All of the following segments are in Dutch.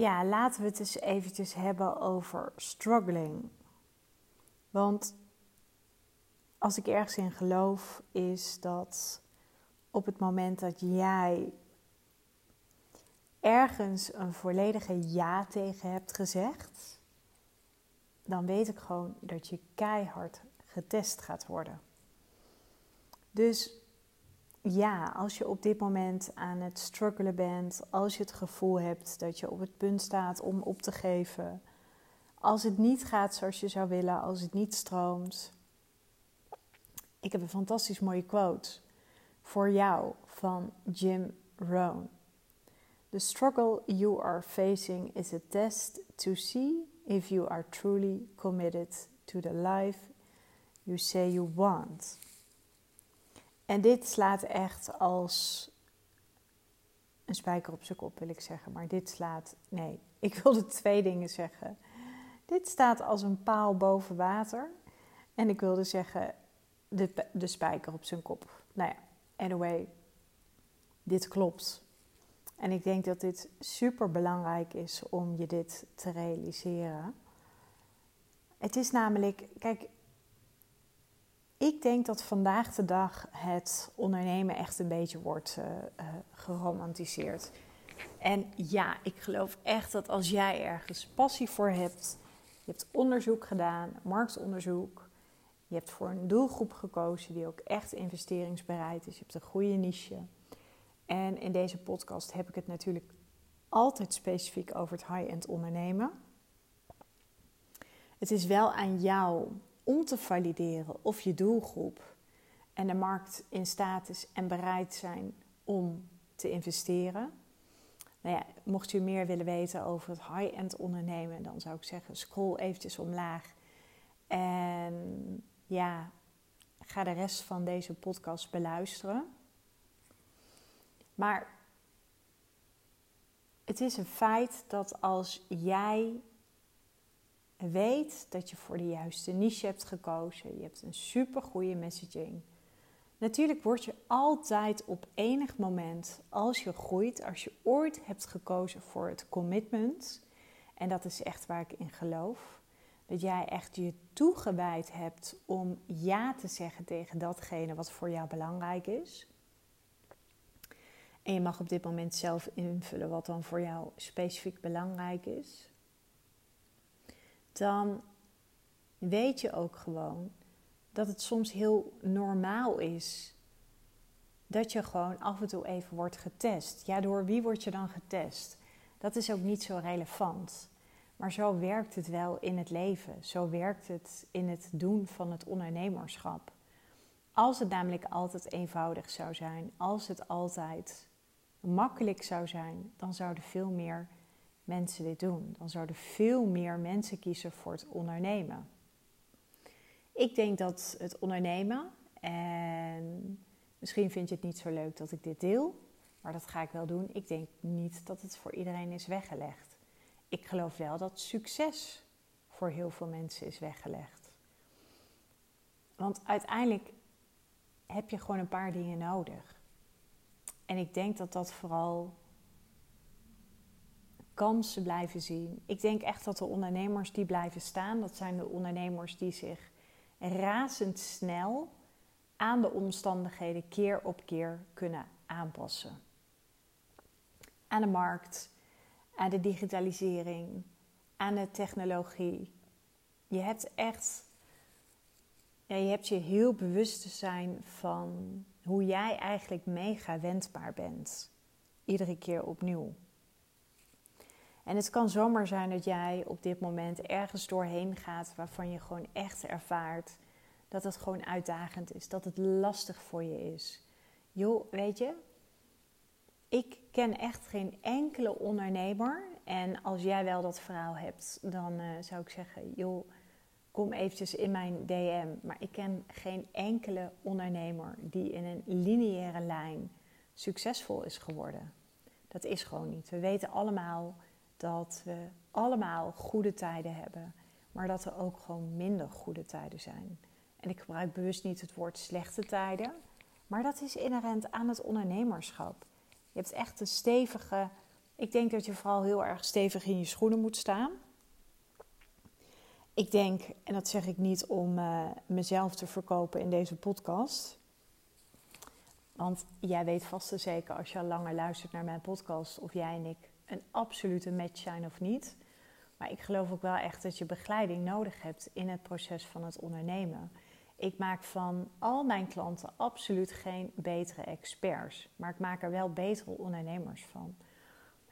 Ja, laten we het eens eventjes hebben over struggling. Want als ik ergens in geloof, is dat op het moment dat jij ergens een volledige ja tegen hebt gezegd, dan weet ik gewoon dat je keihard getest gaat worden. Dus ja, als je op dit moment aan het struggelen bent, als je het gevoel hebt dat je op het punt staat om op te geven, als het niet gaat zoals je zou willen, als het niet stroomt. Ik heb een fantastisch mooie quote voor jou van Jim Rohn. The struggle you are facing is a test to see if you are truly committed to the life you say you want. En dit slaat echt als een spijker op zijn kop, wil ik zeggen. Maar dit slaat. Nee, ik wilde twee dingen zeggen. Dit staat als een paal boven water. En ik wilde zeggen de, de spijker op zijn kop. Nou ja, anyway, dit klopt. En ik denk dat dit super belangrijk is om je dit te realiseren. Het is namelijk, kijk, ik denk dat vandaag de dag het ondernemen echt een beetje wordt uh, uh, geromantiseerd. En ja, ik geloof echt dat als jij ergens passie voor hebt, je hebt onderzoek gedaan, marktonderzoek, je hebt voor een doelgroep gekozen die ook echt investeringsbereid is, je hebt een goede niche. En in deze podcast heb ik het natuurlijk altijd specifiek over het high-end ondernemen. Het is wel aan jou om te valideren of je doelgroep en de markt in staat is en bereid zijn om te investeren. Nou ja, mocht je meer willen weten over het high-end ondernemen, dan zou ik zeggen: scroll eventjes omlaag. En ja, ga de rest van deze podcast beluisteren. Maar het is een feit dat als jij weet dat je voor de juiste niche hebt gekozen. Je hebt een super goede messaging. Natuurlijk word je altijd op enig moment, als je groeit, als je ooit hebt gekozen voor het commitment, en dat is echt waar ik in geloof, dat jij echt je toegewijd hebt om ja te zeggen tegen datgene wat voor jou belangrijk is. En je mag op dit moment zelf invullen wat dan voor jou specifiek belangrijk is dan weet je ook gewoon dat het soms heel normaal is dat je gewoon af en toe even wordt getest. Ja, door wie word je dan getest? Dat is ook niet zo relevant. Maar zo werkt het wel in het leven. Zo werkt het in het doen van het ondernemerschap. Als het namelijk altijd eenvoudig zou zijn, als het altijd makkelijk zou zijn, dan zouden veel meer mensen dit doen. Dan zouden veel meer mensen kiezen voor het ondernemen. Ik denk dat het ondernemen, en misschien vind je het niet zo leuk dat ik dit deel, maar dat ga ik wel doen. Ik denk niet dat het voor iedereen is weggelegd. Ik geloof wel dat succes voor heel veel mensen is weggelegd. Want uiteindelijk heb je gewoon een paar dingen nodig. En ik denk dat dat vooral kansen blijven zien. Ik denk echt dat de ondernemers die blijven staan, dat zijn de ondernemers die zich razendsnel aan de omstandigheden keer op keer kunnen aanpassen. Aan de markt, aan de digitalisering, aan de technologie. Je hebt echt, ja, je hebt je heel bewust te zijn van hoe jij eigenlijk mega wendbaar bent. Iedere keer opnieuw. En het kan zomaar zijn dat jij op dit moment ergens doorheen gaat waarvan je gewoon echt ervaart dat het gewoon uitdagend is, dat het lastig voor je is. Joh, weet je, ik ken echt geen enkele ondernemer. En als jij wel dat verhaal hebt, dan uh, zou ik zeggen, joh, kom eventjes in mijn DM. Maar ik ken geen enkele ondernemer die in een lineaire lijn succesvol is geworden. Dat is gewoon niet. We weten allemaal dat we allemaal goede tijden hebben, maar dat er ook gewoon minder goede tijden zijn. En ik gebruik bewust niet het woord slechte tijden, maar dat is inherent aan het ondernemerschap. Je hebt echt een stevige Ik denk dat je vooral heel erg stevig in je schoenen moet staan. Ik denk, en dat zeg ik niet om uh, mezelf te verkopen in deze podcast. Want jij weet vast en zeker als je al langer luistert naar mijn podcast of jij en ik een absolute match zijn of niet. Maar ik geloof ook wel echt dat je begeleiding nodig hebt in het proces van het ondernemen. Ik maak van al mijn klanten absoluut geen betere experts, maar ik maak er wel betere ondernemers van.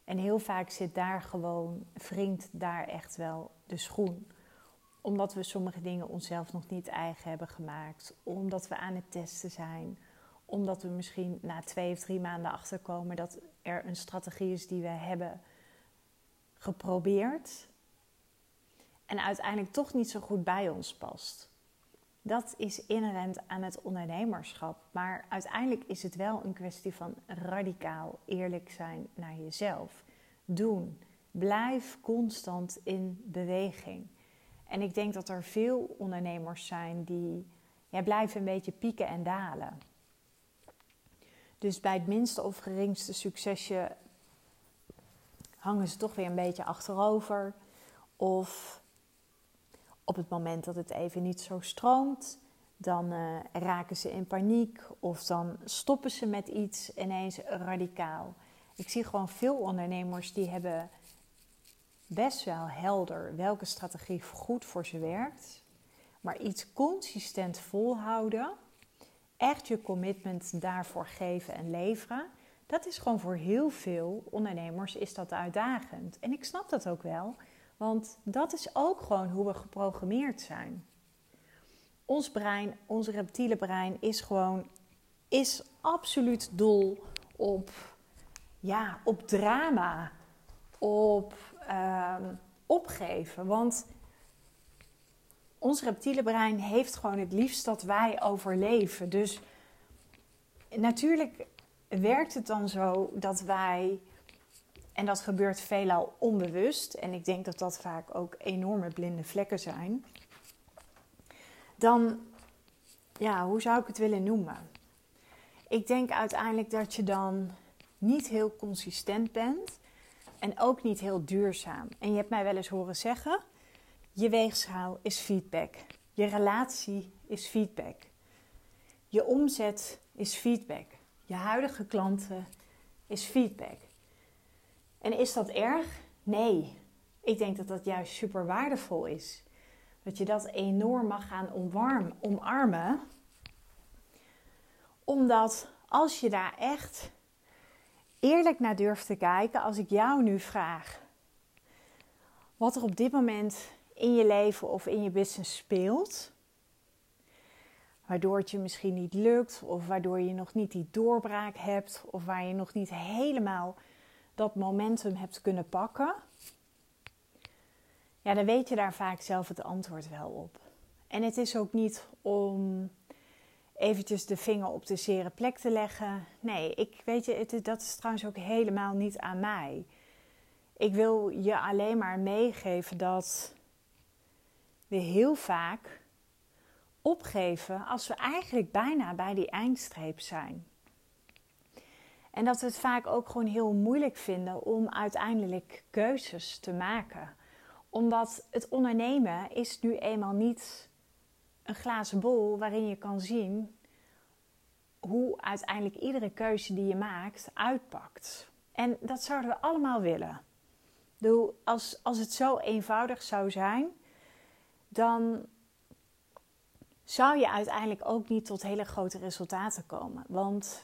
En heel vaak zit daar gewoon, wringt daar echt wel de schoen. Omdat we sommige dingen onszelf nog niet eigen hebben gemaakt, omdat we aan het testen zijn, omdat we misschien na twee of drie maanden achterkomen dat er een strategie is die we hebben geprobeerd en uiteindelijk toch niet zo goed bij ons past. Dat is inherent aan het ondernemerschap. Maar uiteindelijk is het wel een kwestie van radicaal eerlijk zijn naar jezelf. Doen. Blijf constant in beweging. En ik denk dat er veel ondernemers zijn die ja, blijven een beetje pieken en dalen. Dus bij het minste of geringste succesje hangen ze toch weer een beetje achterover. Of op het moment dat het even niet zo stroomt, dan uh, raken ze in paniek of dan stoppen ze met iets ineens radicaal. Ik zie gewoon veel ondernemers die hebben best wel helder welke strategie goed voor ze werkt, maar iets consistent volhouden, echt je commitment daarvoor geven en leveren, dat is gewoon voor heel veel ondernemers is dat uitdagend. En ik snap dat ook wel. Want dat is ook gewoon hoe we geprogrammeerd zijn. Ons brein, ons reptiele brein, is gewoon is absoluut dol op, ja, op drama, op ehm, opgeven. Want ons reptiele brein heeft gewoon het liefst dat wij overleven. Dus natuurlijk werkt het dan zo dat wij en dat gebeurt veelal onbewust. En ik denk dat dat vaak ook enorme blinde vlekken zijn. Dan, ja, hoe zou ik het willen noemen? Ik denk uiteindelijk dat je dan niet heel consistent bent. En ook niet heel duurzaam. En je hebt mij wel eens horen zeggen: je weegschaal is feedback. Je relatie is feedback. Je omzet is feedback. Je huidige klanten is feedback. En is dat erg? Nee. Ik denk dat dat juist super waardevol is. Dat je dat enorm mag gaan omarmen, omarmen. Omdat als je daar echt eerlijk naar durft te kijken, als ik jou nu vraag wat er op dit moment in je leven of in je business speelt, waardoor het je misschien niet lukt, of waardoor je nog niet die doorbraak hebt, of waar je nog niet helemaal dat momentum hebt kunnen pakken, ja, dan weet je daar vaak zelf het antwoord wel op. En het is ook niet om eventjes de vinger op de zere plek te leggen. Nee, ik weet je, het, dat is trouwens ook helemaal niet aan mij. Ik wil je alleen maar meegeven dat we heel vaak opgeven als we eigenlijk bijna bij die eindstreep zijn. En dat we het vaak ook gewoon heel moeilijk vinden om uiteindelijk keuzes te maken. Omdat het ondernemen is nu eenmaal niet een glazen bol waarin je kan zien hoe uiteindelijk iedere keuze die je maakt uitpakt. En dat zouden we allemaal willen. Als, als het zo eenvoudig zou zijn, dan zou je uiteindelijk ook niet tot hele grote resultaten komen. Want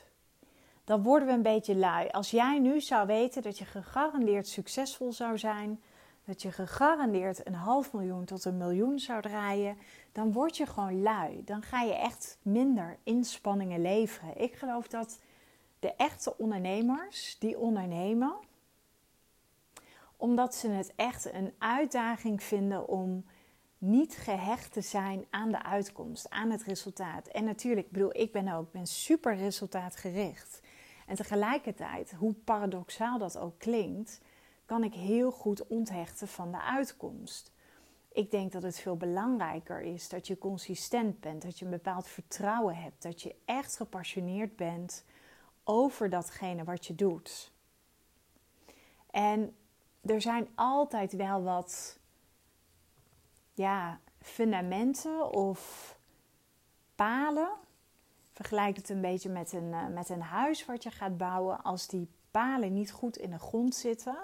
dan worden we een beetje lui. Als jij nu zou weten dat je gegarandeerd succesvol zou zijn, dat je gegarandeerd een half miljoen tot een miljoen zou draaien, dan word je gewoon lui. Dan ga je echt minder inspanningen leveren. Ik geloof dat de echte ondernemers die ondernemen, omdat ze het echt een uitdaging vinden om niet gehecht te zijn aan de uitkomst, aan het resultaat. En natuurlijk, ik bedoel, ik ben ook ben super resultaatgericht. En tegelijkertijd, hoe paradoxaal dat ook klinkt, kan ik heel goed onthechten van de uitkomst. Ik denk dat het veel belangrijker is dat je consistent bent, dat je een bepaald vertrouwen hebt, dat je echt gepassioneerd bent over datgene wat je doet. En er zijn altijd wel wat ja, fundamenten of palen. Vergelijk het een beetje met een, eh, met een huis wat je gaat bouwen. Als die palen niet goed in de grond zitten,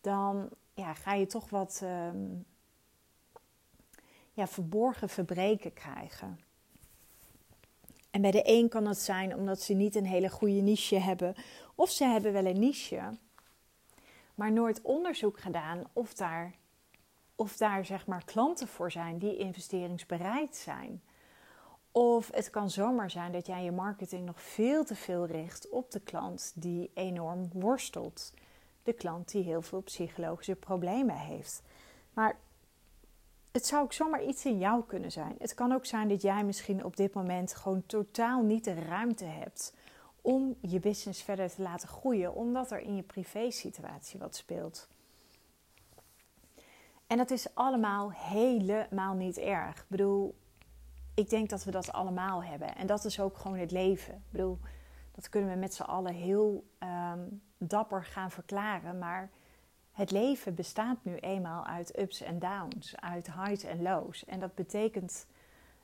dan ja, ga je toch wat ehm, ja, verborgen verbreken krijgen. En bij de een kan het zijn omdat ze niet een hele goede niche hebben, of ze hebben wel een niche, maar nooit onderzoek gedaan of daar, of daar zeg maar klanten voor zijn die investeringsbereid zijn. Of het kan zomaar zijn dat jij je marketing nog veel te veel richt op de klant die enorm worstelt. De klant die heel veel psychologische problemen heeft. Maar het zou ook zomaar iets in jou kunnen zijn. Het kan ook zijn dat jij misschien op dit moment gewoon totaal niet de ruimte hebt om je business verder te laten groeien, omdat er in je privé-situatie wat speelt. En dat is allemaal helemaal niet erg. Ik bedoel, ik denk dat we dat allemaal hebben. En dat is ook gewoon het leven. Ik bedoel, dat kunnen we met z'n allen heel ehm, dapper gaan verklaren. Maar het leven bestaat nu eenmaal uit ups en downs, uit highs en lows. En dat betekent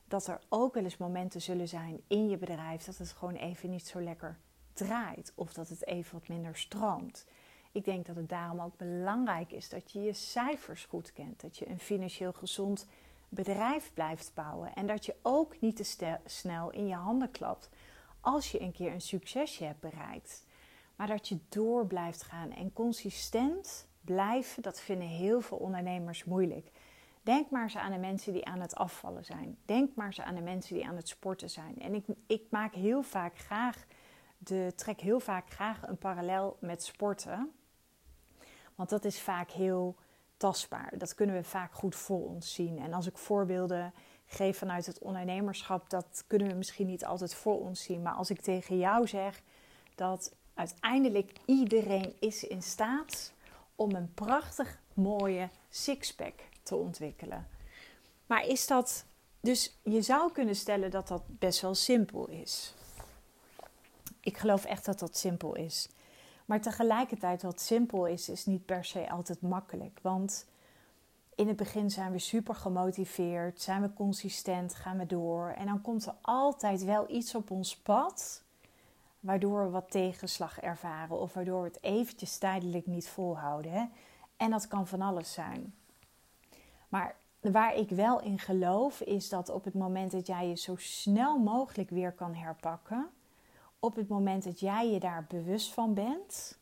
dat er ook wel eens momenten zullen zijn in je bedrijf dat het gewoon even niet zo lekker draait of dat het even wat minder stroomt. Ik denk dat het daarom ook belangrijk is dat je je cijfers goed kent, dat je een financieel gezond bedrijf blijft bouwen en dat je ook niet te snel in je handen klapt als je een keer een succesje hebt bereikt. Maar dat je door blijft gaan en consistent blijven, dat vinden heel veel ondernemers moeilijk. Denk maar eens aan de mensen die aan het afvallen zijn. Denk maar eens aan de mensen die aan het sporten zijn. En ik, ik maak heel vaak graag de, trek heel vaak graag een parallel met sporten. Want dat is vaak heel tastbaar. Dat kunnen we vaak goed voor ons zien. En als ik voorbeelden geef vanuit het ondernemerschap, dat kunnen we misschien niet altijd voor ons zien. Maar als ik tegen jou zeg dat uiteindelijk iedereen is in staat om een prachtig mooie sixpack te ontwikkelen. Maar is dat. Dus je zou kunnen stellen dat dat best wel simpel is. Ik geloof echt dat dat simpel is. Maar tegelijkertijd, wat simpel is, is niet per se altijd makkelijk. Want in het begin zijn we super gemotiveerd, zijn we consistent, gaan we door. En dan komt er altijd wel iets op ons pad waardoor we wat tegenslag ervaren of waardoor we het eventjes tijdelijk niet volhouden. Hè? En dat kan van alles zijn. Maar waar ik wel in geloof is dat op het moment dat jij je zo snel mogelijk weer kan herpakken, op het moment dat jij je daar bewust van bent,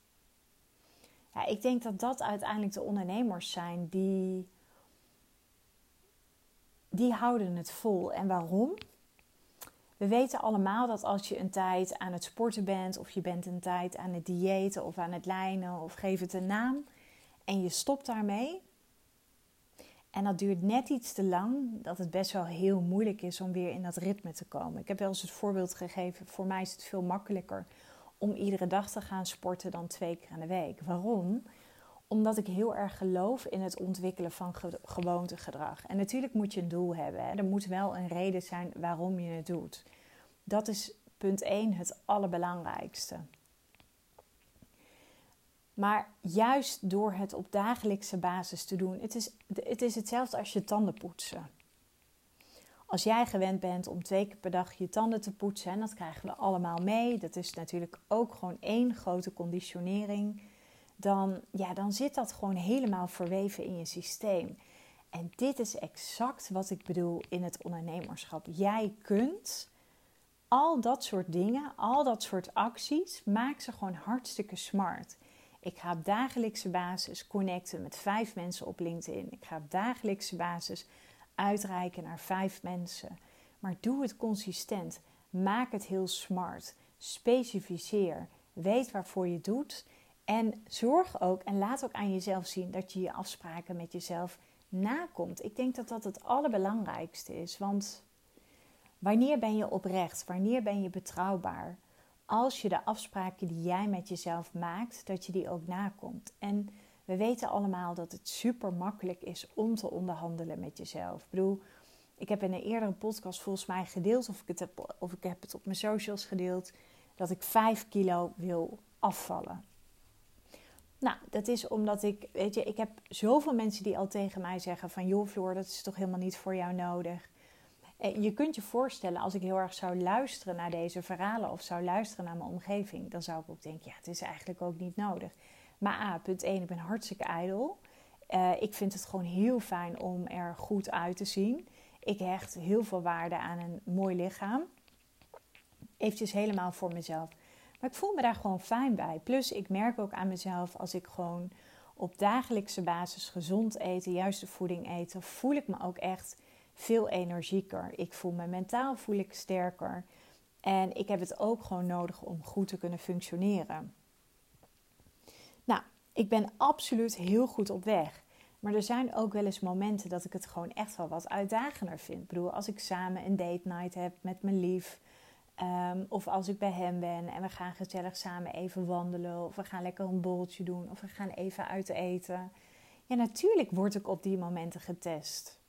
ja, ik denk dat dat uiteindelijk de ondernemers zijn die, die houden het vol. En waarom? We weten allemaal dat als je een tijd aan het sporten bent, of je bent een tijd aan het diëten of aan het lijnen, of geef het een naam, en je stopt daarmee, en dat duurt net iets te lang, dat het best wel heel moeilijk is om weer in dat ritme te komen. Ik heb wel eens het voorbeeld gegeven, voor mij is het veel makkelijker om iedere dag te gaan sporten dan twee keer in de week. Waarom? Omdat ik heel erg geloof in het ontwikkelen van gewoontegedrag. En natuurlijk moet je een doel hebben. Hè? Er moet wel een reden zijn waarom je het doet. Dat is punt 1 het allerbelangrijkste. Maar juist door het op dagelijkse basis te doen, het is, het is hetzelfde als je tanden poetsen. Als jij gewend bent om twee keer per dag je tanden te poetsen, en dat krijgen we allemaal mee, dat is natuurlijk ook gewoon één grote conditionering, dan, ja, dan zit dat gewoon helemaal verweven in je systeem. En dit is exact wat ik bedoel in het ondernemerschap. Jij kunt al dat soort dingen, al dat soort acties, maak ze gewoon hartstikke smart. Ik ga op dagelijkse basis connecten met vijf mensen op LinkedIn. Ik ga op dagelijkse basis uitreiken naar vijf mensen. Maar doe het consistent. Maak het heel smart. Specificeer. Weet waarvoor je doet. En zorg ook en laat ook aan jezelf zien dat je je afspraken met jezelf nakomt. Ik denk dat dat het allerbelangrijkste is. Want wanneer ben je oprecht? Wanneer ben je betrouwbaar? Als je de afspraken die jij met jezelf maakt, dat je die ook nakomt. En we weten allemaal dat het super makkelijk is om te onderhandelen met jezelf. Ik bedoel, ik heb in een eerdere podcast volgens mij gedeeld, of ik het heb, of ik heb het op mijn socials gedeeld, dat ik 5 kilo wil afvallen. Nou, dat is omdat ik, weet je, ik heb zoveel mensen die al tegen mij zeggen van... joh Floor, dat is toch helemaal niet voor jou nodig. Je kunt je voorstellen, als ik heel erg zou luisteren naar deze verhalen... of zou luisteren naar mijn omgeving, dan zou ik ook denken... ja, het is eigenlijk ook niet nodig. Maar A, punt 1, ik ben hartstikke ijdel. Uh, ik vind het gewoon heel fijn om er goed uit te zien. Ik hecht heel veel waarde aan een mooi lichaam. Eventjes helemaal voor mezelf. Maar ik voel me daar gewoon fijn bij. Plus, ik merk ook aan mezelf als ik gewoon op dagelijkse basis gezond eten, juiste voeding eten, voel ik me ook echt veel energieker. Ik voel me mentaal voel ik sterker. En ik heb het ook gewoon nodig om goed te kunnen functioneren. Nou, ik ben absoluut heel goed op weg. Maar er zijn ook wel eens momenten dat ik het gewoon echt wel wat uitdagender vind. Ik bedoel, als ik samen een date night heb met mijn lief. Ehm, of als ik bij hem ben en we gaan gezellig samen even wandelen. Of we gaan lekker een bolletje doen. Of we gaan even uit eten. Ja, natuurlijk word ik op die momenten getest.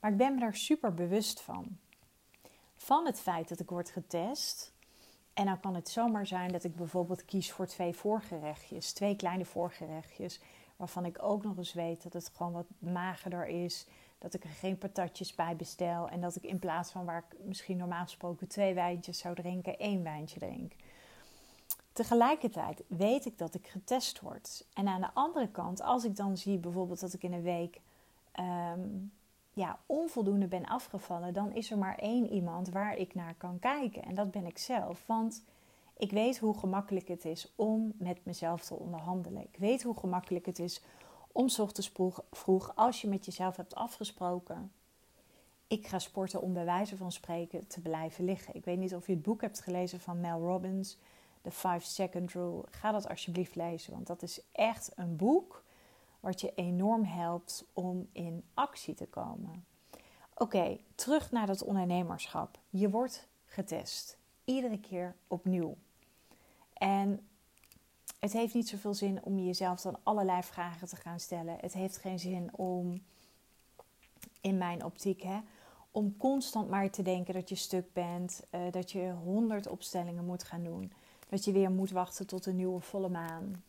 Maar ik ben me daar super bewust van. Van het feit dat ik word getest. En dan kan het zomaar zijn dat ik bijvoorbeeld kies voor twee voorgerechtjes. Twee kleine voorgerechtjes. Waarvan ik ook nog eens weet dat het gewoon wat magerder is dat ik er geen patatjes bij bestel. En dat ik in plaats van waar ik misschien normaal gesproken twee wijntjes zou drinken, één wijntje drink. Tegelijkertijd weet ik dat ik getest word. En aan de andere kant, als ik dan zie bijvoorbeeld dat ik in een week ehm, ja, onvoldoende ben afgevallen, dan is er maar één iemand waar ik naar kan kijken. En dat ben ik zelf. Want ik weet hoe gemakkelijk het is om met mezelf te onderhandelen. Ik weet hoe gemakkelijk het is om ochtends vroeg, als je met jezelf hebt afgesproken, ik ga sporten om bij wijze van spreken te blijven liggen. Ik weet niet of je het boek hebt gelezen van Mel Robbins, The 5 Second Rule. Ga dat alsjeblieft lezen, want dat is echt een boek wat je enorm helpt om in actie te komen. Oké, terug naar dat ondernemerschap. Je wordt getest. Iedere keer opnieuw. En het heeft niet zoveel zin om jezelf dan allerlei vragen te gaan stellen. Het heeft geen zin om, in mijn optiek, hè, om constant maar te denken dat je stuk bent, uh, dat je honderd opstellingen moet gaan doen, dat je weer moet wachten tot een nieuwe volle maan,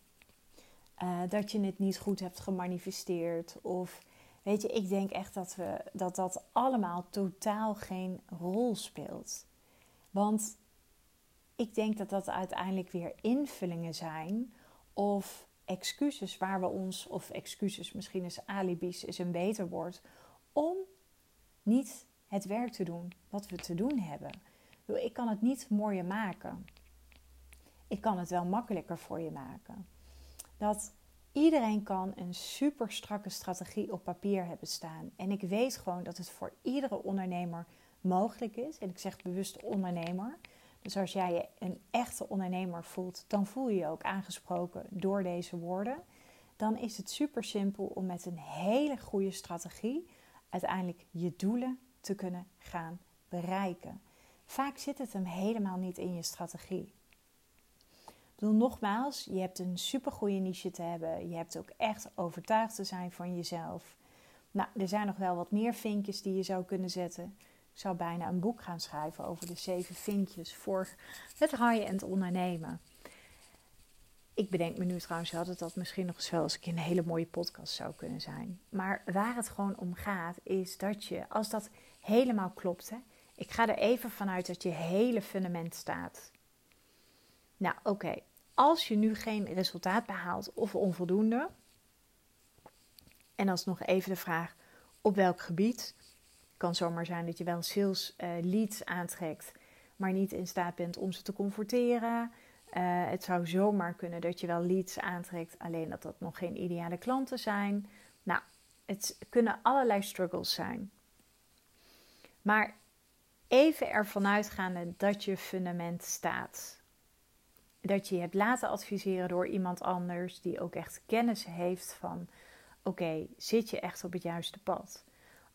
uh, dat je het niet goed hebt gemanifesteerd of weet je, ik denk echt dat we dat dat allemaal totaal geen rol speelt, want ik denk dat dat uiteindelijk weer invullingen zijn of excuses waar we ons, of excuses, misschien is alibis is een beter woord, om niet het werk te doen wat we te doen hebben. Ik kan het niet mooier maken. Ik kan het wel makkelijker voor je maken. Dat iedereen kan een super strakke strategie op papier hebben staan. En ik weet gewoon dat het voor iedere ondernemer mogelijk is. En ik zeg bewust ondernemer. Dus als jij je een echte ondernemer voelt, dan voel je je ook aangesproken door deze woorden. Dan is het super simpel om met een hele goede strategie uiteindelijk je doelen te kunnen gaan bereiken. Vaak zit het hem helemaal niet in je strategie. Bedoel, nogmaals, je hebt een super goede niche te hebben. Je hebt ook echt overtuigd te zijn van jezelf. Nou, er zijn nog wel wat meer vinkjes die je zou kunnen zetten. Ik zou bijna een boek gaan schrijven over de zeven vinkjes voor het high-end ondernemen. Ik bedenk me nu trouwens wel dat dat misschien nog eens wel eens een hele mooie podcast zou kunnen zijn. Maar waar het gewoon om gaat, is dat je, als dat helemaal klopt, hè, ik ga er even vanuit dat je hele fundament staat. Nou, oké. Als je nu geen resultaat behaalt of onvoldoende, en is nog even de vraag op welk gebied, kan zomaar zijn dat je wel sales uh, leads aantrekt, maar niet in staat bent om ze te converteren. Uh, het zou zomaar kunnen dat je wel leads aantrekt, alleen dat dat nog geen ideale klanten zijn. Nou, het kunnen allerlei struggles zijn. Maar even ervan uitgaande dat je fundament staat. Dat je je hebt laten adviseren door iemand anders die ook echt kennis heeft van: oké, zit je echt op het juiste pad?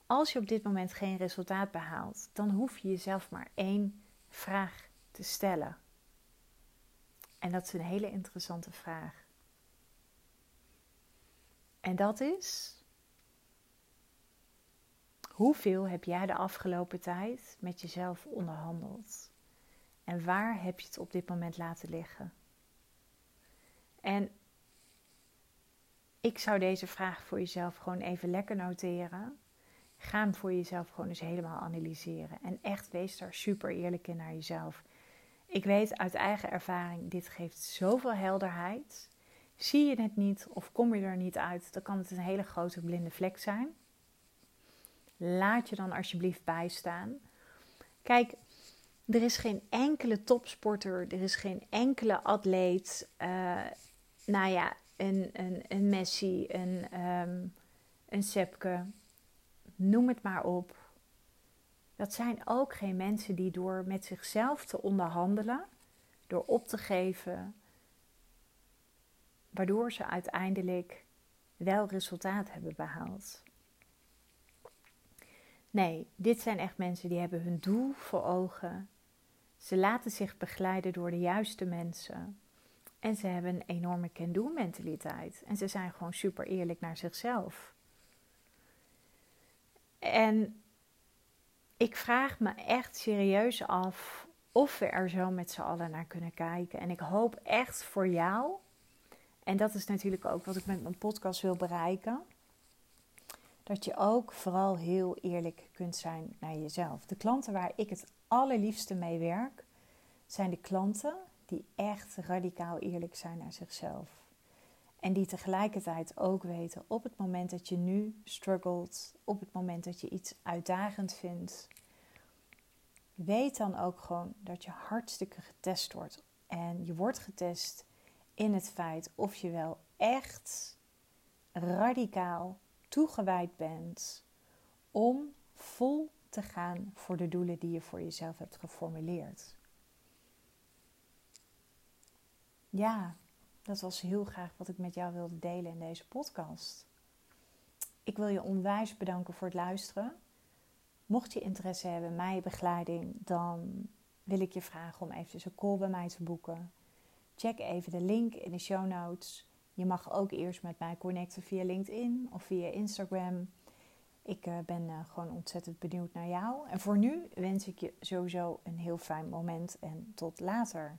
Als je op dit moment geen resultaat behaalt, dan hoef je jezelf maar één vraag te stellen. En dat is een hele interessante vraag. En dat is: hoeveel heb jij de afgelopen tijd met jezelf onderhandeld? En waar heb je het op dit moment laten liggen? En ik zou deze vraag voor jezelf gewoon even lekker noteren. Ga hem voor jezelf gewoon eens helemaal analyseren. En echt wees daar super eerlijk in naar jezelf. Ik weet uit eigen ervaring, dit geeft zoveel helderheid. Zie je het niet of kom je er niet uit, dan kan het een hele grote blinde vlek zijn. Laat je dan alsjeblieft bijstaan. Kijk, er is geen enkele topsporter, er is geen enkele atleet, uh, nou ja, een, een, een Messi, een, um, een Sepke, noem het maar op. Dat zijn ook geen mensen die door met zichzelf te onderhandelen, door op te geven, waardoor ze uiteindelijk wel resultaat hebben behaald. Nee, dit zijn echt mensen die hebben hun doel voor ogen. Ze laten zich begeleiden door de juiste mensen. En ze hebben een enorme can-do mentaliteit. En ze zijn gewoon super eerlijk naar zichzelf. En ik vraag me echt serieus af of we er zo met z'n allen naar kunnen kijken. En ik hoop echt voor jou, en dat is natuurlijk ook wat ik met mijn podcast wil bereiken, dat je ook vooral heel eerlijk kunt zijn naar jezelf. De klanten waar ik het allerliefste mee werk, zijn de klanten die echt radicaal eerlijk zijn naar zichzelf. En die tegelijkertijd ook weten op het moment dat je nu struggelt, op het moment dat je iets uitdagend vindt, weet dan ook gewoon dat je hartstikke getest wordt. En je wordt getest in het feit of je wel echt radicaal toegewijd bent om vol te gaan voor de doelen die je voor jezelf hebt geformuleerd. Ja, dat was heel graag wat ik met jou wilde delen in deze podcast. Ik wil je onwijs bedanken voor het luisteren. Mocht je interesse hebben in mijn begeleiding, dan wil ik je vragen om even een call bij mij te boeken. Check even de link in de show notes. Je mag ook eerst met mij connecten via LinkedIn of via Instagram. Ik uh, ben uh, gewoon ontzettend benieuwd naar jou. En voor nu wens ik je sowieso een heel fijn moment en tot later.